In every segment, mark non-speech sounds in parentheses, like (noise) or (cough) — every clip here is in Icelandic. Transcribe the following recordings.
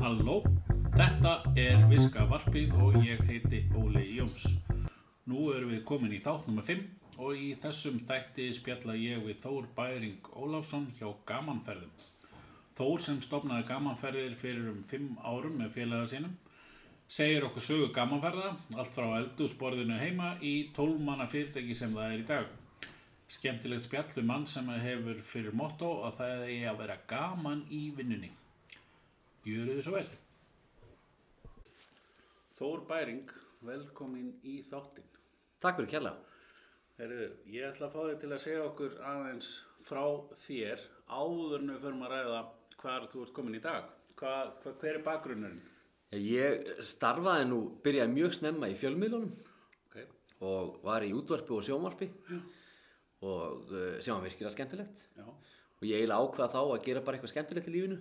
Halló, þetta er Viska Varpið og ég heiti Óli Jóns. Nú erum við komin í þátt nr. 5 og í þessum þætti spjalla ég við Þór Bæring Ólafsson hjá Gamanferðum. Þór sem stopnaði Gamanferðir fyrir um 5 árum með félaga sínum segir okkur sögu Gamanferða, allt frá eldúsborðinu heima í 12 manna fyrirtæki sem það er í dag. Skemmtilegt spjall við mann sem hefur fyrir motto að það eigi að vera gaman í vinnunni. Gjöru þið svo vel. Þór Bæring, velkomin í þáttinn. Takk fyrir kjærlega. Herðu, ég ætla að fá þig til að segja okkur aðeins frá þér áður en við förum að ræða hvar þú ert komin í dag. Hva, hva, hver er bakgrunnurinn? Ég starfaði nú, byrjaði mjög snemma í fjölmiðlunum Okay. og var í útvarpi og sjónvarpi og uh, sem var virkilega skemmtilegt. Já, Og ég eiginlega ákvaða þá að gera bara eitthvað skemmtilegt í lífinu.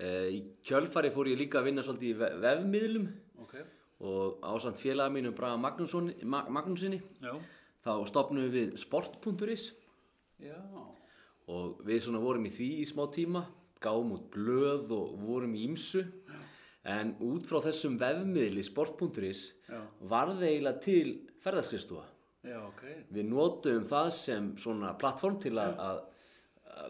Uh, í kjölfari fór ég líka að vinna svolítið í ve- vefmiðlum. Ok, og ásand félaga mínum Braga Magnúsinni þá stopnum við sport.is og við svona vorum í því í smá tíma gáum út blöð og vorum í ímsu en út frá þessum vefmiðli sport.is Já. varð eiginlega til ferðarskristofa já, ok, við notum það sem svona plattform til að,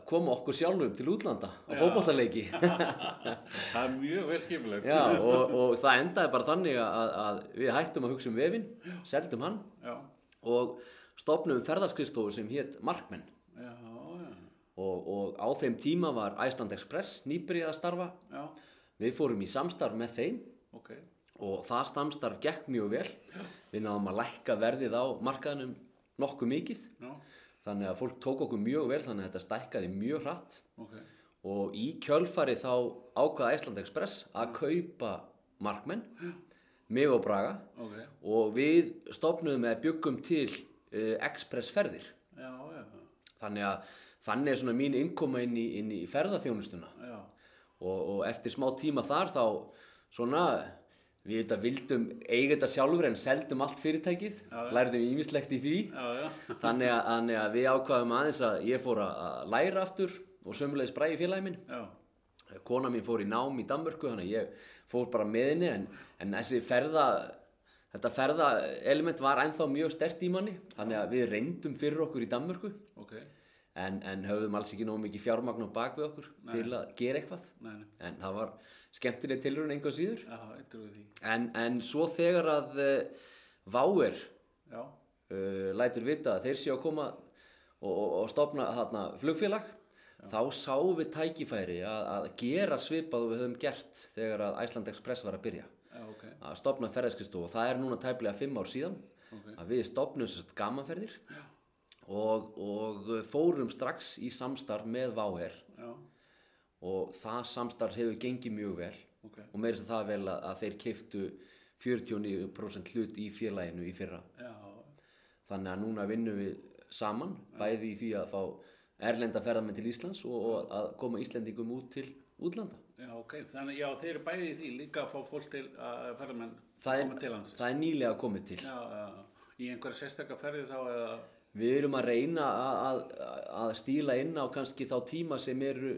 koma okkur sjálfum til útlanda á fótballtaleiki (laughs) (laughs) það er mjög vel skipulegt. Já, og, og það endaði bara þannig að, að við hættum að hugsa um vefin seldum hann Já, og stopnum ferðarskristofu sem hétt Markmenn. Já, og, og á þeim tíma var Iceland Express nýbyrjað að starfa. Já, Við fórum í samstarf með þeim ok, og það samstarf gekk mjög vel. Við náðum að lækka verðið á markaðinum nokkuð mikið. já, Þannig að fólk tók okkur mjög vel þannig að þetta stækkaði mjög hratt. ok, Og í kjölfari þá ákvaða Ísland Express að kaupa markmenn, mig og Braga. ok, Og við stopnum með byggum til uh, Express ferðir. já, já, Þannig að þannig er svona mín innkoma inn í, inn í ferðaþjónustuna. já, og, og eftir smá tíma þar þá svona við þetta vildum eiga þetta sjálfur en seldum allt fyrirtækið, lærðum ímislegt í því. Já, já, (laughs) þannig að, þannig að við ákvaðum aðeins að ég fór að að læra aftur og sömulegis bræði félagi minn. Já, kona mín fór í nám í Danmörku þannig að ég fór bara með henni en, en þessi ferða þetta ferða element var ennþá mjög stert í manni. Þannig að við reyndum fyrir okkur í Danmörku. Ok, en, en höfðum alls ekki nógu mikið fjármagn á bak við okkur til að gera eitthvað. Nei, nei, en það var skemmtileg tilraun einhver síður. Já, en, en svo þegar að uh, Váer já, uh, lætur vita að þeir séu að koma og, og, og stopna þarna flugfélag þá sáum við tækifæri að, að gera svipað og við höfum gert þegar að Iceland Express var að byrja. Já, ok, að stopna ferðarskristofu og það er núna tæplega fimm ár síðan Ok. að við stopnum gamanferðir og, og fórum strax í samstarf með Váer já, og það samstarf hefur gengið mjög vel. Ok, og meira sem það vel að, að þeir kiftu 49% hlut í félaginu í fyrra. Já, þannig að núna vinnum við saman bæði í því að fá erlenda ferðamenn til Íslands og, og að koma Íslendingum út til útlanda. Já, ok, þannig, já, þeir eru bæði í því líka að fá fólk til að ferðamenn það koma til er, hans. það er nýlega komið til. Já, já, í einhverja sérstakka ferði þá eða, við erum að reyna að, að, að stíla inn á kannski þá tíma sem eru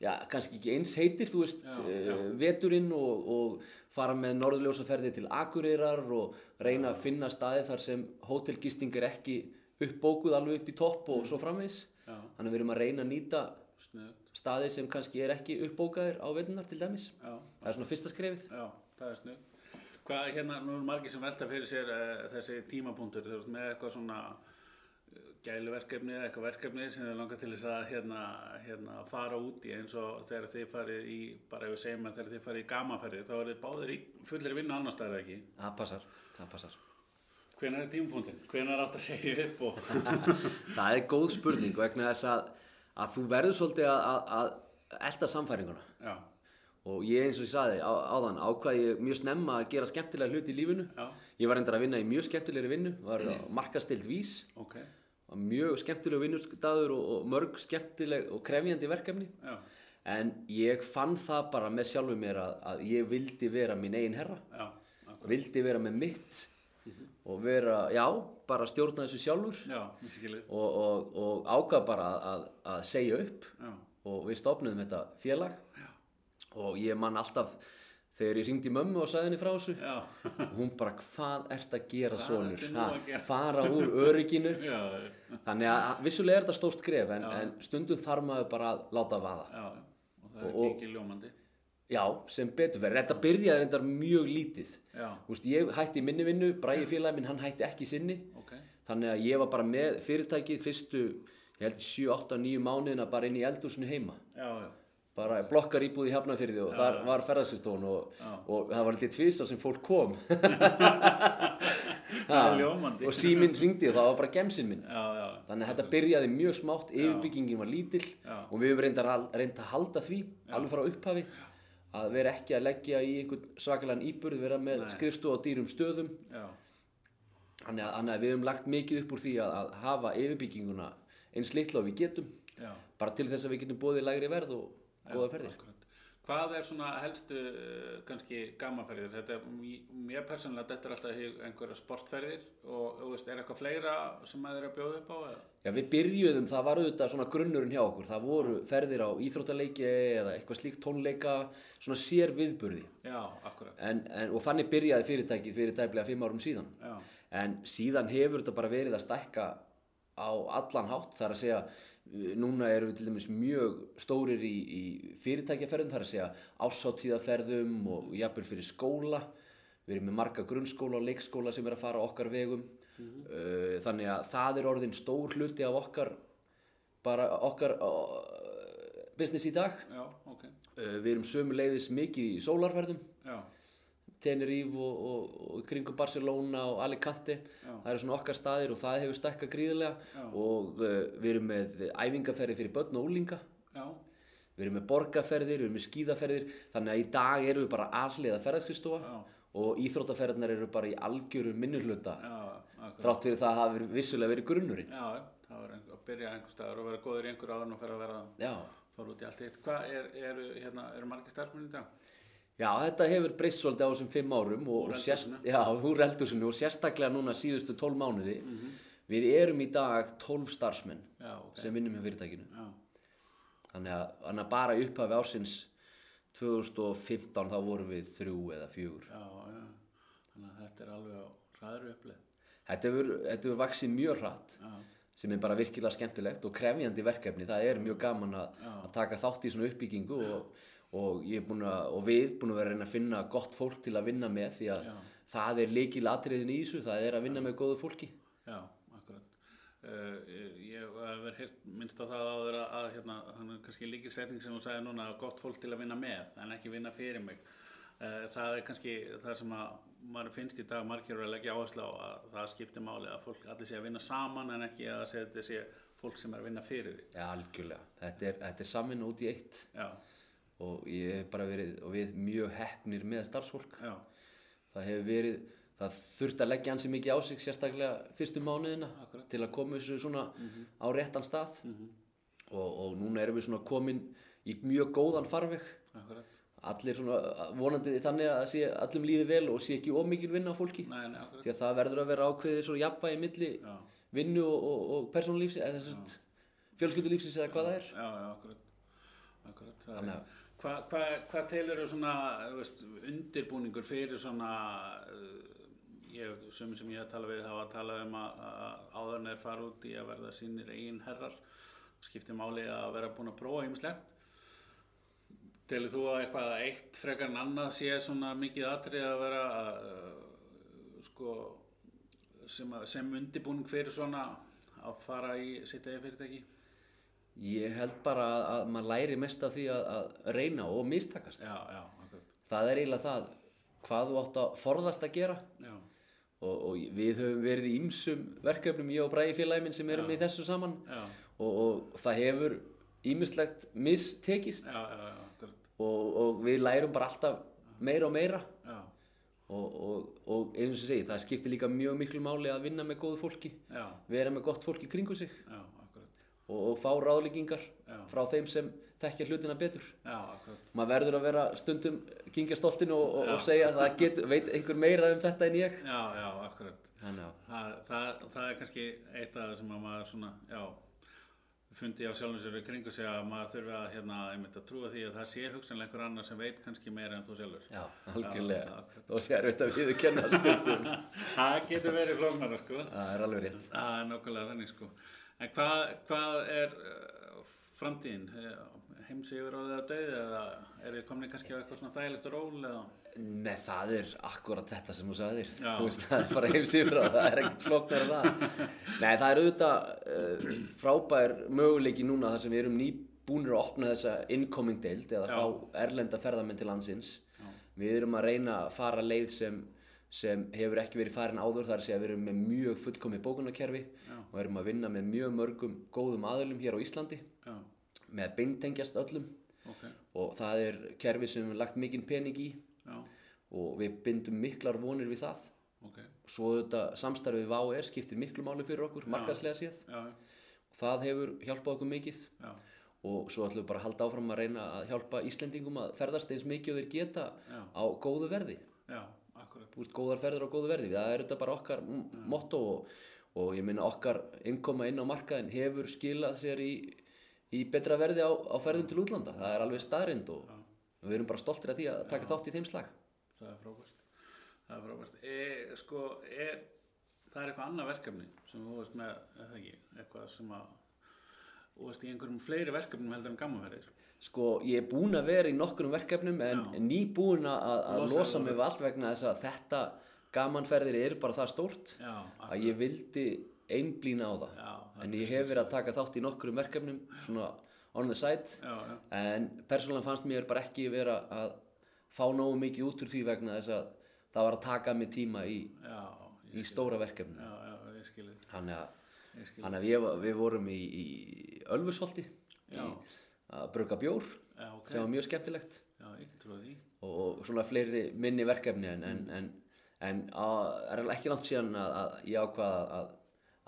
já, kannski ekki eins heitir þú veist, Já, já, já. veturinn og, og fara með norðljósaferði til Akureyrar og reyna að finna staði þar sem hótelgisting er ekki uppbókuð alveg upp í topp og svo framvegis. Já. þannig að við erum að reyna að nýta snuð, staði sem kannski er ekki uppbókaðir á vetunar til dæmis. Það er svona fyrsta skrefið. Já, það er snuð. Hvað, hérna, nú er margir sem velta fyrir sér uh, þessi tímapunktur, þeir eru með eitthvað svona gæluverkefni eða eitthvað verkefni sem þeir langar til þess að hérna, hérna, fara út í eins og þegar þið farið í, bara ef við segjum að þegar þið farið í gamaferði þá er þið báðir í fullir vinnu annar staðar ekki. það passar, það passar. Hvenær er tímapunktin? Hvenær átt að segja upp og... (laughs) það er góð spurning vegna þess að, að þú verður svolítið að, að, að elda samfæringuna já, og ég eins og ég saði á, áðan ákvaði ég mjög snemma að gera skemmtilega hluti í lífinu. Já, ég var endur að vinna í mjög skemmtilegri vinnu var markastild vís. Ok, var mjög skemmtileg vinnustadur og, og mörg skemmtileg og krefjandi verkefni. Já, en ég fann það bara með sjálfu mér að, að ég vildi vera minn eigin herra. Já, vildi vera með mitt og vera, já, bara stjórna þessu sjálfur. Já, og, og, og ákvað bara að, að, að segja upp Já, og við stopnum þetta félag. Já. og ég man alltaf þegar ég ringdi mömmu og sagði henni frá þessu og hún bara, hvað ert að gera gera?" fara úr örygginu? (laughs) Já, þannig að vissulega er þetta stórt gref en, en stundum þarf maður bara að láta vaða. Já, og það er gengið ljómandi. já, sem betur verið, þetta byrjaði reyndar mjög lítið. Veist, ég hætti minni vinnu, Bræði félagi minn, hann hætti ekki sinni. Ok, þannig að ég var bara með fyrirtækið fyrstu, ég held 7, 8, 9 mánuðina bara inn í eldúsinu heima. Já, já, bara blokkar íbúð í Hafnarfyrði og þar var ferðarskristóðun og, Já. og það var litið tvisa sem fólk kom. (laughs) (laughs) Og síminn ringdi og það var bara gemsinn minn. Já, já, þannig að þetta byrjaði mjög smátt yfirbyggingin var lítill Já. og við höfum reyndar að, reynd að halda því alveg frá upphafi að vera ekki að leggja í einhvern svakalega íburð vera með skrifstu á dýrum stöðum. Já, þannig að, að við höfum lagt mikið upp úr því að, að hafa yfirbygginguna eins litla og við getum já. bara til þess að við getum bóðið lægri verð og góða ferðir Akkurat. Hvað er svona helstu uh, kannski gamanferðir? Þetta er, m- mér persónulega, þetta er alltaf einhverja sportferðir og þú veist, er eitthvað fleira sem maður er að bjóða upp á? Eða? Já, við byrjuðum, það var auðvitað svona grunnurinn hjá okkur. Það voru ferðir á íþróttaleiki eða eitthvað slíkt tónleika, svona sér viðburði. Já, akkurat. En, en, og þannig byrjaði fyrirtækið fyrir tæplega fimm árum síðan. Já, En síðan hefur þetta bara verið að stækka á allan hátt. Það er að segja, núna erum við til dæmis mjög stórir í, í fyrirtækjaferðum. Það er að segja ásáttíðaferðum og jafnvel fyrir skóla. Við erum með marga grunnskóla og leikskóla sem er að fara okkar vegum. Uh, Þannig að það er orðin stór hluti af okkar, bara okkar business í dag. já, ok. Uh, Við erum sömuleiðis mikið í sólarferðum. Já, Tenerife og, og, og kringum Barcelona og Alicante Já. það eru svona okkar staðir og það hefur stækkað gríðlega Já. og uh, við erum með æfingaferði fyrir börn og úlinga já, við erum með borgarferðir, við erum með skíðaferðir þannig að í dag erum við bara alliða ferðarskristofa já, og íþróttaferðarnar eru bara í algjöru minnurhluta já, akkurat. þrátt fyrir það að hafa verið- vissulega verið grunnurinn Já, það var einhver, að byrja einhver staðar og vera góður í einhver áður og fyrir að vera Já, fara út í allt eitt. Hvað er, eru, hérna, eru margir starfsmenn í dag? Já, þetta hefur breyst svolítið á þessum fimm árum og, og sérst, já, og sérstaklega núna síðustu 12 mánuði. Við erum í dag 12 starfsmenn Já, ok. sem vinnum hjá fyrirtækinu. Já, þannig að, þannig að bara upphafi ársins 2015 þá vorum við þrjú eða fjögur. Já, já. Þannig að þetta er alveg á ræðru uppleið. þetta hefur, þetta hefur vaksið mjög hratt sem er bara virkilega skemmtilegt og krefjandi verkefni. Það er mjög gaman að, að taka þátt í svona uppbyggingu og, og, að, og við búin að vera að reyna að finna gott fólk til að vinna með því að Já. það er leikil atriðin í þessu það er að vinna með góðu fólki já, akkurat. Uh, ég hef verið minnst á það áður að, að hérna, hann er kannski líkir setning sem þú sagði núna að gott fólk til að vinna með en ekki vinna fyrir mig. Uh, það er kannski það sem að maður finnst í dag margir að leggja áherslu á að það skiptir máli að fólk allir sé að vinna saman en ekki að þetta sé fólk sem er að vinna fyrir því. Já, algjörlega, þetta er, er samin út í eitt Já, og ég hef bara verið og við mjög hefnir með starfsfólk já, það hefur verið, það þurft að leggja hansi mikið á sig sérstaklega fyrstu mánuðina Akkurat. til að koma þessu svona á réttan stað og, og núna erum við svona komin í mjög góðan farveg akkurat. allir svona vonandi þannig að sé allum líði vel og sé ekki ómikil vinna á fólki Nei, nei, akkurat. því að það verður að vera ákveðið svona jafnvægi milli Já, vinnu og, og, og persónulífsi eða þess að fjölskyldulífsins eða hvað það er já, akkurat. Akkurat. það er- Þannig að- Hvað hva, hva telur þú svona veist, undirbúningur fyrir svona uh, sem sem ég hef talað við hafa talað um að, að áðurinn er fara út í að verða sínir eigin herrar skiptir máli að vera búin að prófa ýmislegt. Telur þú að eitthvað eitt frekar en annað sé svona mikið atrið að vera uh, sko sem, að, sem undirbúning fyrir svona að fara í sitt eða fyrirtæki ég held bara að, að maður læri mest af því að, að reyna og mistakast. Já, já, það er eiginlega það hvað þú átt að forðast að gera. Já, og, og við höfum verið í ýmsum verkefnum, ég og Bræði félagi minn sem erum í þessu saman. Já, og, og það hefur ýmislegt mistekist. Já, já, já, akkurat. Og, og við lærum bara alltaf meira og meira. Já, og, og, og eins og segi, það skiptir líka mjög miklu máli að vinna með góðu fólki já, vera með gott fólk í kringu sig og, og fá ráðleggingar Já. frá þeim sem þekkja hlutina betur. Maður verður að vera stundum kingja stoltinu og, og, og segja að það get, veit einhver meira um þetta en ég. Já, já, akkurat. Þannig að það, það, það er kannski eitt af það sem að maður svona, já fundi á sjálfum sér í kringu sig að maður þurfi að hérna, einmitt að trúa því að það sé hugsanlega einhver annar sem veit kannski meira en þú sjálfur. Já, algjörlega. Og sér erfitt að við kenna stundum. (laughs) Það getur verið flóknara sko. Það er alveg rétt. Það er nokkulega þannig sko en hvað, hvað er uh, framtíðin? Heims yfir á því að dauði eða er þið komin kannski á eitthvað svona þægilegt ról eða? Nei, það er akkurat þetta sem þú sagðir. Já. þú veist, það er bara heim sífra það er ekkert flóknar en það. Nei, það er auðvitað uh, frábær möguleiki núna þar sem við erum nýbúnir að opna þessa incoming deild eða Já. fá erlenda ferðamenn til landsins. Við erum að reyna að fara leið sem, sem hefur ekki verið farin áður þar segja að við erum með mjög fullkomi bókunarkerfi Já. og erum að vinna með mjög mörgum góðum aðlum hér á Íslandi já, með beintengjast öllum. Ok, og það er kerfi sem við höfum lagt mikinn pening í já, og við bindum miklar vonir við það. Ok. Svo þetta samstarfið við VAR skiptir miklu máli fyrir okkur, markaðslega séð. Já, það hefur hjálpað okkur mikið. Og svo ætlum við bara að halda áfram að reyna að hjálpa Íslendingum að ferðast eins mikið og þeir geta á góðu verði. Já, Þú veist, góðar ferðir á góðu verði, það er þetta bara okkar motto og, og ég minna okkar innkoma inn á markaðin hefur skilað sér í, í betra verði á, á ferðum til útlanda, það er alveg staðrind og, og við erum bara stoltir af því að taka þátt í þeim slag. Það er frábært. Það er frábært. E, sko, er, það er eitthvað annað verkefni sem þú veist með, eitthvað sem að þú veist í einhverjum fleiri verkefnum heldur en gammaferðir Sko, ég er búinn að vera í nokkrum verkefnum en Já. nýbúinn að, að Losa mig við. allt vegna þess að þetta gamanferðir er bara það stórt já, að ég vildi einblína á það. Já, það en ég hef verið að taka þátt í nokkrum verkefnum svona on the side en persónulega fannst mér bara ekki vera að fá nógu mikið út úr því vegna þess að það var að taka mig tíma í, í stóra verkefni. já, já, ég skilði Þannig að, þannig að var- við vorum í, í Ölfusholti í, að brugga bjór já, ok. sem var mjög skemmtilegt. og svona fleiri minni verkefni en, en, en, en að, er ekki langt síðan að, að ég ákvaða að,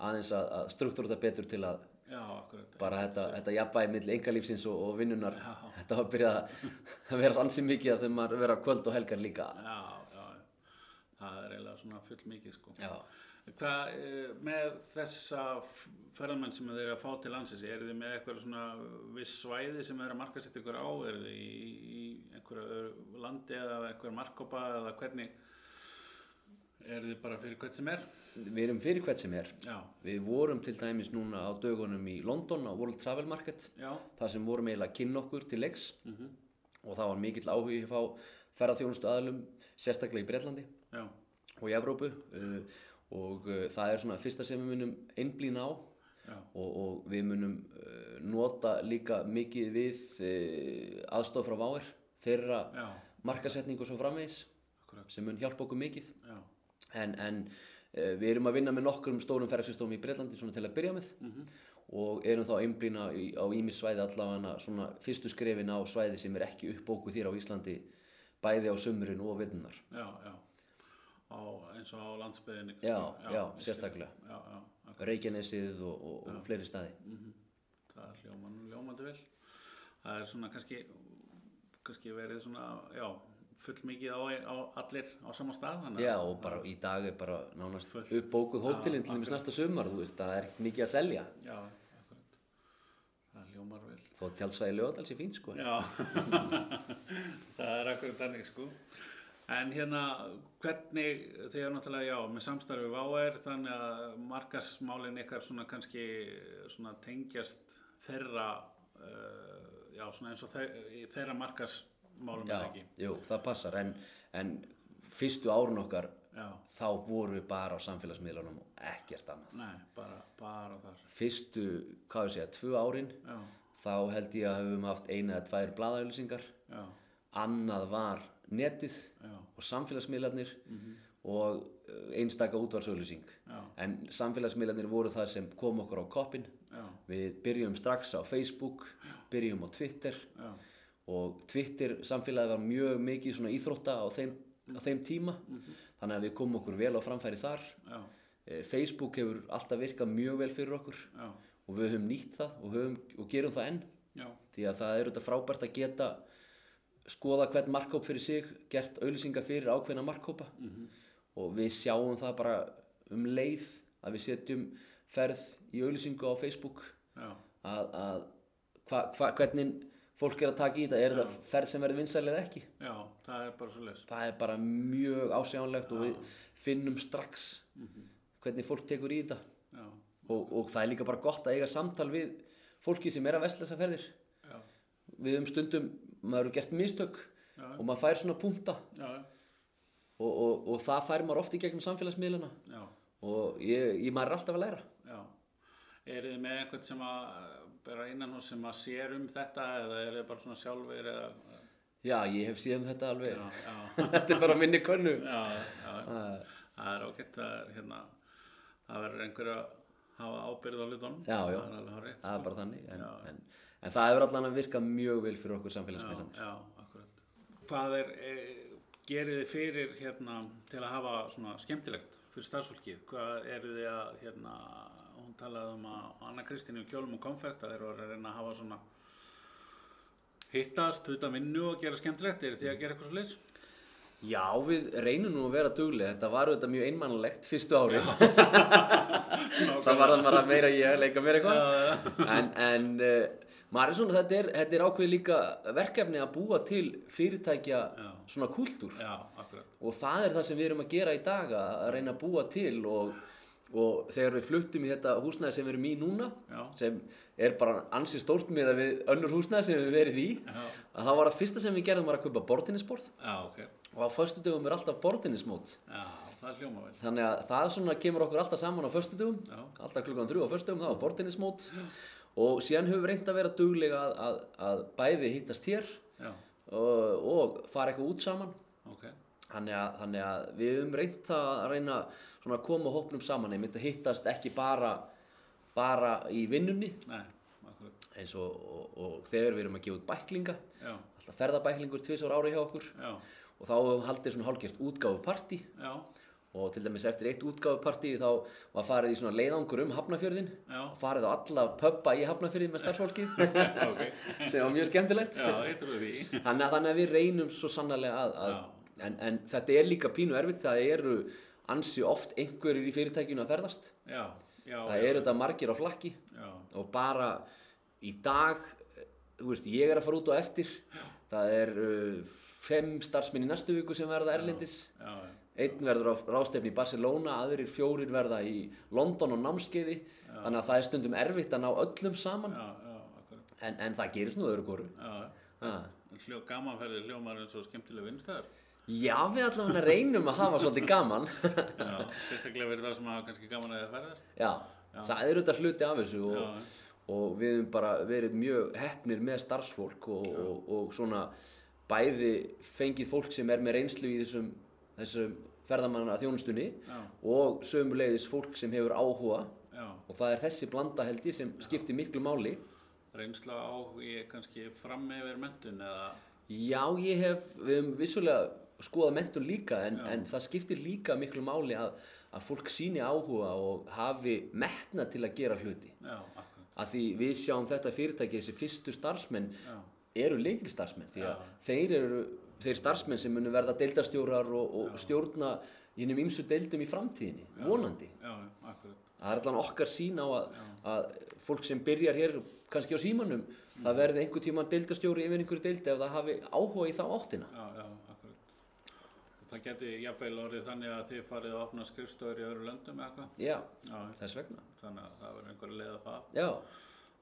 aðeins að, að struktúra þetta betur til að já, akkurat. bara þetta, þetta jafnvægi milli engalífsins og, og vinnunar Já. þetta var að byrja að vera ansi mikið að þegar maður vera kvöld og helgar líka. Já, já, já. það er eiginlega svona full mikið sko. Já. Hvað, eh, með þessa f- ferðamenn sem þeir eru að fá til landsins, eru þið með eitthvað svona viss svæði sem þeir eru að marka sitt ykkur á, eru þið í, í einhverju landi eða einhverju markkópa eða hvernig, eru þið bara fyrir hvert sem er? við erum fyrir hvert sem er. Já, við vorum til dæmis núna á dögunum í London á World Travel Market já, þar sem vorum eiginlega að kynna okkur til leiks. Mhm, og það var mikill áhugi að fá ferðarþjónustu aðlum sérstaklega í Bretlandi já, og í Evrópu. Uh, og uh, það er svona fyrsta sem við munum einblína á. Og, og við munum uh, nota líka mikið við uh, aðstof frá váir þeirra já, markasetning og svo framvegis akkurat, sem mun hjálpa okkur mikið. Já, en, en við erum að vinna með nokkrum stórum ferðarsystómi í Breitlandi svona til að byrja með. Mhm, og erum þá einblína í, á ímis svæði allavega svona fyrstu skrefin á svæði sem er ekki uppbókuð þér á Íslandi bæði á sömurinn og vinnunar já, já, á, eins og á landsbyðinni. Já, já, sérstaklega. Já, akkurat. Reykjanesið og, og, og fleiri staði það er hljóman, hljómandi vel það er svona kannski kannski verið svona, já full mikið á, á allir á sama stað Já, og bara í dag er bara nánast Fullt. uppbókuð hótelin til dæmis næsta sumar, þú veist, það er ekkert mikið að selja. já, akkurat það hljómar vel Þó tjálsvæði lögadal sé fínt, sko. já, (laughs) það er akkurat þannig sko en hérna hvernig þegar náttúrulega já með samstarfi við VAR þannig að markasmálin ykkar svona kannski svona tengjast þeirra uh, já svona eins og þeirra markasmálum eða ekki? jú, það passar, en, en fyrstu árun okkar, já, þá voru við bara á samfélagsmiðlunum og ekkert annað. nei, bara, bara þar. Fyrstu, hvað ég segja, tvö árin, já, þá held ég að höfum haft eina eða tvær blaðauðlýsingar, já, annað var netið já, og samfélagsmiðlarnir og uh, einstaka útvarsauðlýsing. En samfélagsmiðlarnir voru það sem kom okkur á koppin. Við byrjum strax á Facebook, byrjum á Twitter já, og Twitter samfélagið var mjög mikið svona íþrótta á þeim, á þeim tíma. Þannig að við komum okkur vel á framfæri þar. Já, Eh, Facebook hefur alltaf virkað mjög vel fyrir okkur og við höfum nýtt það og, höfum, og gerum það enn. Já, því að það er þetta frábært að geta skoða hvern markkóp fyrir sig gert auðlýsingar fyrir ákveðna markkópa og við sjáum það bara um leið að við setjum ferð í auðlýsingu á Facebook. Já, að, að hva, hva, hvernig fólk er að taka í þetta er þetta ferð sem verður vinsæl eða ekki? Já, það er bara svo les. það er bara mjög ásjánlegt og við finnum strax hvernig fólk tekur í þetta. Já, og, og það er líka bara gott að eiga samtal við fólki sem er að vesla þessar ferðir. Já, við um stundum, maður eru gert mistök Já. og maður fær svona punta. Og, og, og það fær maður oft í gegnum samfélagsmiðluna og ég, ég maður er alltaf að læra. Já. Er þið með einhvern sem að bara innan hús sem að sér um þetta eða er þið bara svona sjálfur eða, já, ég hef síðan þetta alveg. Já, já, (laughs) þetta er bara minni könnu. Já, Það- er ágætt er hérna, það verður einhver að hafa ábyrð á hlutunum. Já, já. Það er það er bara þannig en, en, en það hefur allan að virka mjög vel fyrir okkur Já, samfélagsmiðlan já, akkurat. Hvað er, e, gerið þið fyrir hérna til að hafa svona skemmtilegt fyrir starfsfólkið? Hvað eru þið að, hérna, hún talaði um að Anna Kristín í kjólum og konfekt að þeir voru að reyna að hafa svona hittast utan vinnu og gera skemmtilegt. Er þið að gera eitthvað svo leys? já, við reynum nú að vera duglega þetta var auðvitað mjög einmannlegt fyrstu ári (laughs) það var það bara meira ég að leika mér eitthvað en, en uh, maður er svona, þetta er, þetta er ákveð líka verkefni að búa til fyrirtækja Já. svona kúltúr Já, og það er það sem við erum að gera í dag að reyna að búa til og, og þegar við fluttum í þetta húsnæði sem við erum í núna Já. sem er bara ansi stórt með að við önnur húsnæði sem við verið í að það var að fyrsta sem við gerðum var að kaupa bortinnisborð já, ok. og á föstudöfum er alltaf vel. þannig að það svona kemur okkur alltaf saman á föstudöfum alltaf klukkan þrjú á föstudöfum, það var bortinnismót (gasps) og síðan höfum við reynd að vera duglega að, að, að bæði hittast hér Já, og, og fara eitthvað út saman. Ok. Þannig að, þannig að við höfum reynt að reyna að koma hópnum saman. Einmitt að hittast ekki bara, bara í vinnunni. Nei, eins og, og, og þegar við erum að gefa út bæklinga. Já, alltaf ferðabæklingur tvisar ári hjá okkur. Já, og þá höfum við haldið svona hálfgjört útgáfupartí. Já, og til dæmis eftir eitt útgáfupartí þá var farið í svona leiðangur um Hafnafjörðin og farið á alla pubba í Hafnafjörðin með starfsfólkið (laughs) ok. sem var mjög skemmtilegt. Já, þannig að, þannig að við reynum svo sannlega að, að en, en þetta er líka pínu erfitt. Það eru ansi oft einhverjir í fyrirtækinu að ferðast. Já, já, það eru þetta margir á flakki. Já, og bara í dag þú veist, ég er að fara út á eftir. Það er uh, fimm starfsmenn í næstu viku sem verða erlendis. já, já, einn verður á rástefni í Barcelona aðrir fjórir verða í London og námskeiði. Þannig að það er stundum erfitt að ná öllum saman. Já, já, en, en það gerist nú öðru góru hljó, gamanferðir hljómar eins og skemmtileg vinnstæður. já, við allavega reynum að hafa svolítið gaman. Sérstaklega verið það sem hafa kannski gaman að það ferðast. Já, það er auðvitað hluti af þessu og, og við höfum bara verið mjög hefnir með starfsfólk og, og, og svona bæði fengið fólk sem er með reynslu í þessum, þessum ferðamanna þjónustunni Já. og sömuleiðis fólk sem hefur áhuga Já, og það er þessi blanda held ég sem skiptir miklu máli. reynsla á ég kannski fram yfir mentun eða, Já, ég hef, við höfum vissulega skoðað mentun líka en, en það skiptir líka miklu máli að, að fólk síni áhuga og hafi metna til að gera hluti. já, akkurat. að því við sjáum þetta fyrirtæki þessi fyrstu starfsmenn Já. eru leikli starfsmenn því að þeir eru þeir starfsmenn sem munu verða deildastjórar og, og stjórna í hennum ymsu deildum í framtíðinni, vonandi. Já, já, akkurat. það er allan okkar sín á að, að fólk sem byrjar hér kannski á símanum það verði einhver tíma deildastjóri yfir einhverju deildi ef það hafi áhuga í þá áttina. Já, já, akkurat. Það geti jafnveil orðið þannig að þið farið að opna skrifstofur í öðru löndum eitthvað. já, Já, þess vegna. Þannig að það verður einhver leið að það. já,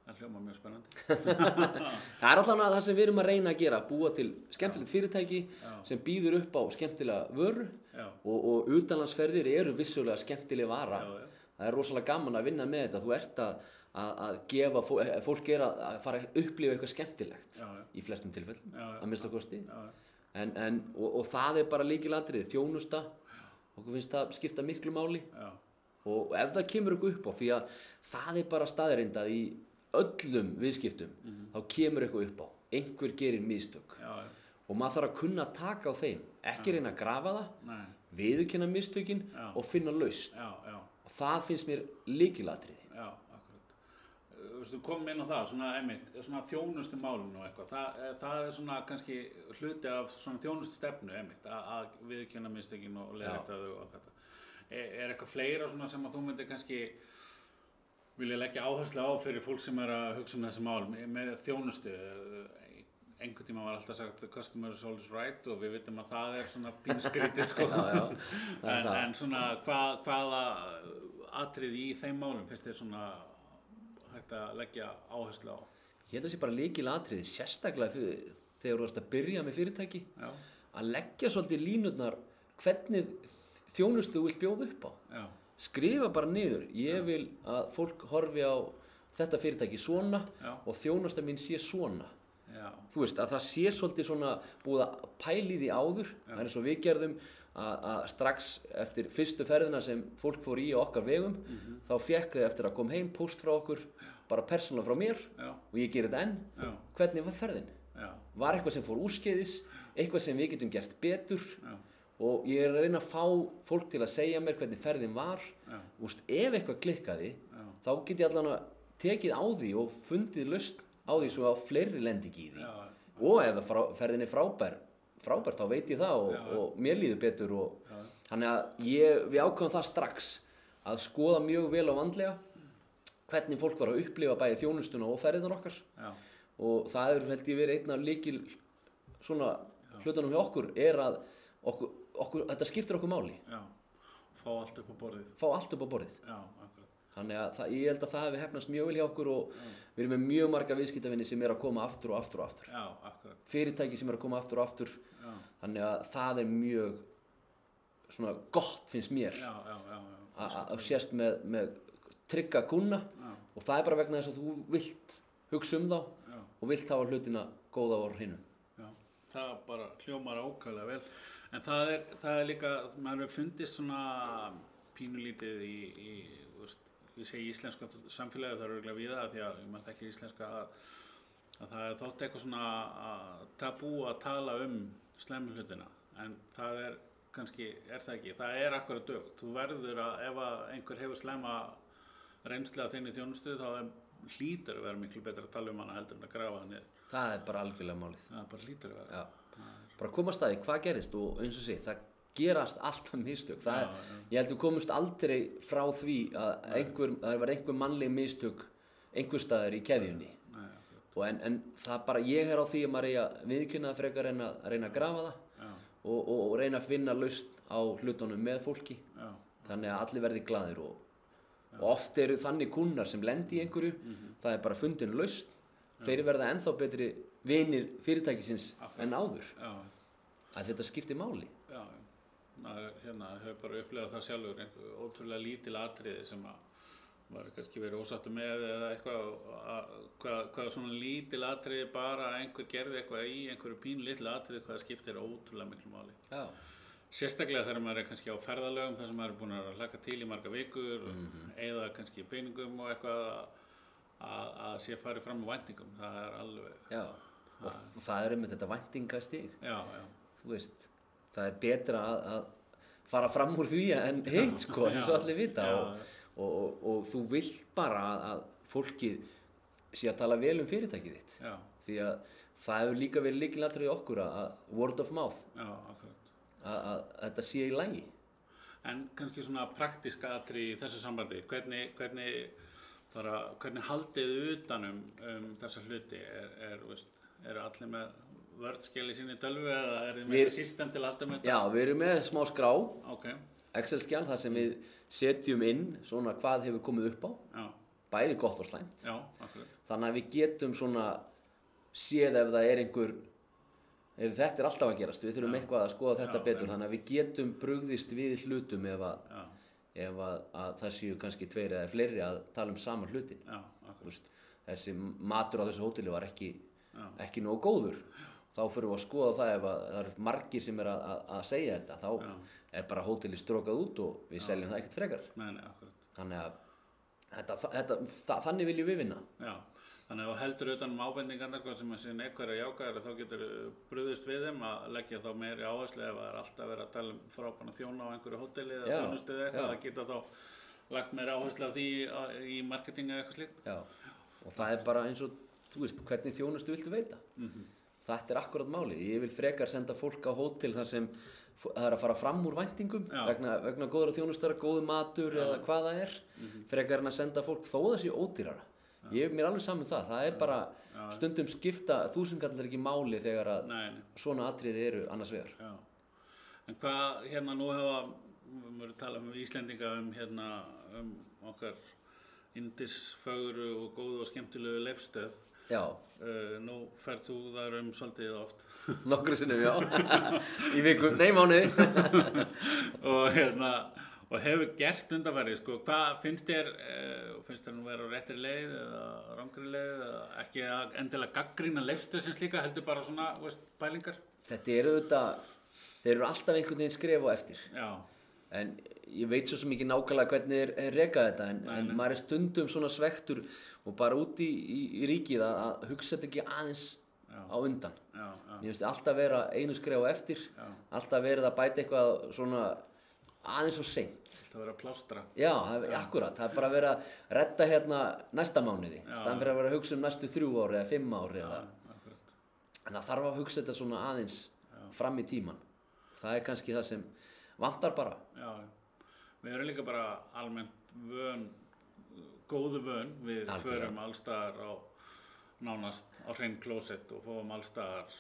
Það hljóma mjög spennandi. (laughs) það er allan að það sem við erum að reyna að gera búa til skemmtilegt fyrirtæki sem býður upp á skemmtilega vöru Já, og, og utanlandsferðir eru vissulega skemmtileg vara. Já, já. það er rosalega gaman að vinna með þetta. Þú ert að, að, að gefa eh, fólk er að, að fara að upplifa eitthvað skemmtilegt Já, já. í flestum tilfellum Já, já. að mista kosti. Já, en, en, og, og það er bara líkilatrið þjónusta okkur finnst það skipta miklu máli. Já, og ef það kemur eitthvað upp á því að það er bara staðreindað í öllum viðskiptum þá kemur eitthvað upp á. Einhver gerir mistök. Já, já, og maður þarf að kunna taka á þeim. Ekki reyna að grafa það nei, viðurkenna mistökin Já. og finna laust og það finnst mér líkilatriði já, akkurat. Þú veist, þú komum inn á það, svona einmitt, svona þjónustu málun og eitthvað. Það, eh, það er svona kannski hluti af svona þjónustu stefnu einmitt, að, að viðkjöna mistökin og leiðrætta þau og þetta. er, er eitthvað fleira sem að þú myndir kannski vilja leggja áherslu á fyrir fólk sem er að hugsa um þessi mál með, þjónustu. Einhvern tíma var alltaf sagt customer is always right og við vitum að það er svona pínskrítið sko. (laughs) Já, já, (laughs) en, en svona hvað, hvaða atrið í þeim málum finnst þér svona hægt að leggja áherslu á? Ég held að það sé bara líkil atriði, sérstaklega fyrir, þegar þú ert að byrja með fyrirtæki, já, að leggja svolítið línurnar hvernig þjónustu þú vilt bjóða upp á. já, Skrifa bara niður, ég vil að fólk horfi á þetta fyrirtæki svona Já. og þjónusta mín sé svona. já, Þú veist, að það sé svolítið svona búið að pæli því áður, það er eins og við gerðum að, að strax eftir fyrstu ferðina sem fólk fór í okkar vegum, þá fekk þau eftir að kom heim post frá okkur, bara persónulega frá mér já, og ég ger þetta enn, já, hvernig var ferðin? já, Var eitthvað sem fór úrskeiðis, eitthvað sem við getum gert betur? Já, og ég er að reyna að fá fólk til að segja mér hvernig ferðin var, Úst, ef eitthvað klikkaði, já, þá get ég allan að tekið á því og fundið lust á því svo að fleiri lendi ekki í því. já, Og ef frá, ferðin er frábær, frábær þá veit ég það og, og mér líður betur og þannig að ég, við ákvæðum það strax að skoða mjög vel og vandlega hvernig fólk var að upplifa bæði þjónustuna og ferðinar okkar. Já, og það er held ég verið einn af líkil svona hlutunum hjá okkur er að okkur, okkur, þetta skiptir okkur máli. Já, fá allt upp á borðið, fá allt upp á borðið. Já, akkurat, þannig að það, ég held að það hefði hefnast mjög vel hjá okkur og við erum með mjög marga viðskiptavinni sem er að koma aftur og aftur og aftur. Já, akkurat, fyrirtæki sem er að koma aftur og aftur. Já, þannig að það er mjög svona gott finnst mér. Já, já, að sést með, með trygga já, og það er bara vegna þess að þú vilt hugsa um þá og vilt hafa hlutina góða á hreinu. Já, það bara hljómar ákvæðlega vel, en það er, það er líka, maður hefur fundist svona pínulítið í, í, veist, ég segi íslenska samfélagi, það er örgulega við það, því að ég maður ekki íslenska að, að það er þótt eitthvað svona að tabú að tala um slemmu hlutina, en það er kannski, er það ekki, það er akkurat dögt, þú verður að, ef að einhver hefur slemma reynslega þinni þjónustu, þá er, hlýtur að vera miklu betra að tala um hana heldur en að grafa það niður, það er bara algjörlega málið. Það bara hlýtur að vera. Já. Bara koma að staði hvað gerist og eins og sé það gerast alltaf mistök. Það Já, er, ég held við komumst aldrei frá því að einhver, það var einhver mannleg mistök einhver staðar í keðjunni. En, en það bara ég er á því að maður eigi að viðkynna það frekar en að reyna að grafa það. Já, og, og, og reyna að finna laust á hlutunum með fólki. Já, þannig að allir verði glaðir og, og oft eru þannig kunnar sem lendi í einhverju. Það er bara fundin laust þeir verða ennþá betri vinir fyrirtækisins en áður já, að þetta skiptir máli já. Ná, hérna, hefur bara upplegað það sjálfur, einhver ótrúlega lítil atriði sem að maður kannski verið ósattu með eða eitthvað, að, hvað, hvað svona lítil atriði bara að einhver gerði eitthvað í einhverju pín litlu atriði hvað skiptir ótrúlega miklu máli. já, Sérstaklega þegar maður er kannski á ferðalögum þar sem maður er búin að hlaka til í marga vikur eða kannski peningum og eitthvað að, að, að sé farið fram á væntingum, það er alveg, já. Og það er einmitt þetta veist, það er betra að, að fara fram úr því en hitt sko, eins og allir vita. Og, og, og, og þú vilt bara að, að fólkið sé að tala vel um fyrirtækið þitt. Já, því að það hefur líka verið líkilatur í okkur að, word of mouth. Já, að, að þetta sé í lægi En kannski svona praktiska atri í þessu sambandi, hvernig, hvernig, bara, hvernig haldið utanum um þessa hluti? Er, er, veist, eru allir með vördskeli sinni í tölvu eða er þið með Við- system til að halda með Já, við erum með smá skrá. Ok, Excel-skjál þar sem við setjum inn svona hvað hefur komið upp á. Já, bæði gott og slæmt. Já, þannig að við getum svona séð ef það er einhver ef þetta er alltaf að gerast, við þurfum eitthvað að skoða þetta Já, betur, þannig að við getum brugðist við hlutum ef að, já, ef að, að það séu kannski tveir eða fleiri að tala um sama hlutin já, þessi matur á þessu hóteli var ekki, Já. Ekki nógu góður þá fyrir við að skoða það ef að, það eru margir sem er að, að, að segja þetta þá Já. er bara hóteli strókað út og við seljum það ekkert frekar nei, nei, þannig að þetta, þetta, það, þannig viljum við vinna já. Þannig að þú heldur utan um ábendingarnar, hvað sem að sé neikvæður að jákvæður, þá getur brúðist við þeim að leggja þá meiri áherslu ef það er alltaf verið að tala um frábæna þjóna á einhverju hóteli eða Já, þjónustu eða eitthvað, já. að geta þá lagt meiri áherslu af því á- í marketingu eða eitthvað slíkt. Já, og það er bara eins og, þú veist, hvernig þjónustu viltu veita? þetta er akkurat máli. Ég vil frekar senda fólk á hótel þar sem það er að fara fram úr væntingum Já. vegna, vegna góður þjónustara, góðu matur eða hvað það er. Mhm. Frekar en að senda fólk þó það sé ódýrara. Ég er mér alveg saman það. Það er bara stundum skipta þúsundkallar ekki máli þegar að Nei, nei. svona atriði eru annars vegar. Já. En hvað, hérna, nú hefa, við erum talað um Íslendinga um, hérna, um okkar indisfögru og góðu og skemmtilegu leifstöð. Uh, nú ferð þú þar um svolítið oft (laughs) nokkru sinnum, já. (laughs) Í viku, nei mánuði. (laughs) og, hérna, og hefur gert undanfærið, sko, hvað finnst þér, uh, finnst þér nú vera á réttri leið eða rangri leið eða ekki að endilega gaggrína leifstöð sem slíka, heldur bara svona, veist, pælingar? Þetta eru auðvitað, þeir eru alltaf einhvern veginn skref á eftir. Já, En ég veit svo sem ekki nákvæmlega hvernig er, er rekað þetta en, en maður er stundum svona svektur og bara út í, í, í ríkið að, að hugsa þetta ekki aðeins á undan. já, já, Mér finnst alltaf vera einu skref á eftir, alltaf verið að bæta eitthvað svona aðeins og seint. það verður að plástra. Já, það er akkurat, það er bara að vera að redda hérna næsta mánuði, staðan fyrir að vera að hugsa um næstu þrjú ári eða fimm ári eða, en það þarf að hugsa þetta svona aðeins fram í tíman. Það er kannski það sem vantar bara. Já, já. við erum líka bara almennt vön, góðu vön, við Algjörlega. förum allstaðar á nánast á hrein klósett og fóum allstaðar,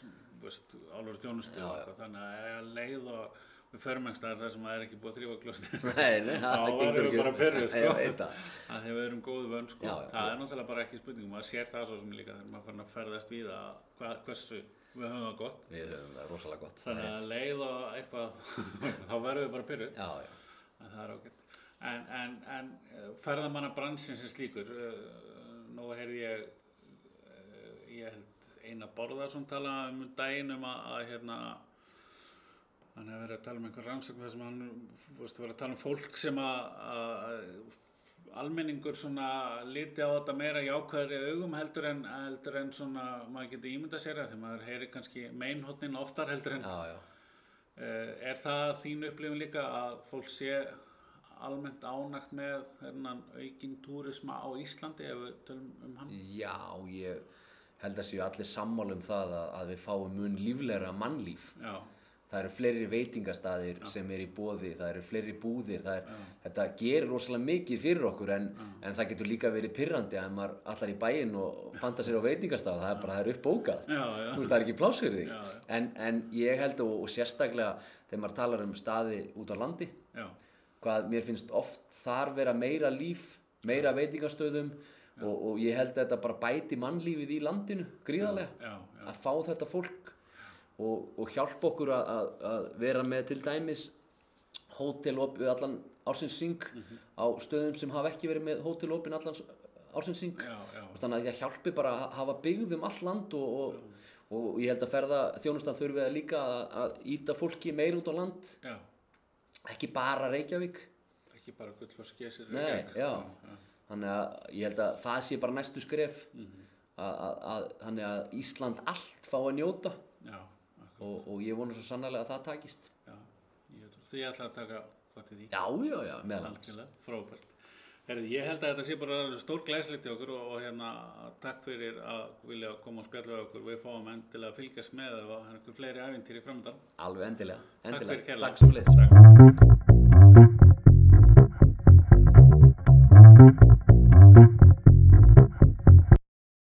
álur þjónustu og eitthvað, þannig að ef leið og við förum einhverstaðar þar sem það er ekki búið að þrýfa klósett. (laughs) Þá það gengur við bara pyrruð, sko. Það. (laughs) að þegar við erum góðu vön, sko. Já, já, það er náttúrulega bara ekki spurning, maður sér það svo sem líka þegar maður fann að ferðast við að hva, hversu við höfum það gott. Við höfum það rosalega gott. það er Þannig að leið og eitthvað, (laughs) þá verðum við bara. Já, já. En það er ágætt. En, en, en eh, ferðamanna bransin sem slíkur, uh, nú heyrði ég, uh, ég held eina borðar sem tala um daginn um að, að hérna, hann hefur verið að tala um einhver rannsókn þar sem hann, þú veist, verið að tala um fólk sem að, að almenningur svona liti á þetta meira jákvæðri augum heldur en, heldur en svona, maður getur ímyndað sér að því maður heyri kannski meinhotnin oftar heldur en Já, já. Eh, Er það þín upplifun líka að fólk sé almennt ánægt með þennan aukin túrisma á Íslandi ef við tölum um hann? Já, ég held að séu allir sammála um það að, að við fáum mun líflegra mannlíf. Já, Það eru fleiri veitingastaðir sem er í bóði, það eru fleiri búðir, er, þetta gerir rosalega mikið fyrir okkur en, en það getur líka verið pyrrandi að maður allar í bæinn og panta sér á veitingastað, það er bara, það er uppbókað. Þú veist, það er ekki pláss fyrir þig. En, en ég held og, og sérstaklega þegar maður talar um staði út á landi, já, hvað mér finnst oft þar vera meira líf, meira veitingastöðum og, og ég held að þetta bara bæti mannlífið í landinu gríðarlega. Að fá þetta fólk og, og hjálpa okkur að, að, að vera með til dæmis hótelopið allan ársins á stöðum sem hafa ekki verið með hótelopin allan ársins já, já, þannig að það hjálpi bara að hafa byggð um all land og, og, og ég held að ferða þjónustan þurfi að líka að, að íta fólki meir út á land. Já, ekki bara Reykjavík ekki bara gull og skesir. Nei, já. þannig að ég held að það sé bara næstu skref að, að, að, þannig að Ísland allt fá að njóta Já, og, og ég vona svo sannlega að það takist já, ég. Því ætla að taka þátt í því. já, já, já, meðal Algjörlega, frábært. Herði, ég held að þetta sé bara stór glæslegt í okkur og, og hérna takk fyrir að vilja koma og spjalla við okkur. Við fáum endilega að fylgjast með það er einhver fleiri æfintýri framöndan. alveg endilega, Takk endilega. fyrir kærlega. takk svo Takk.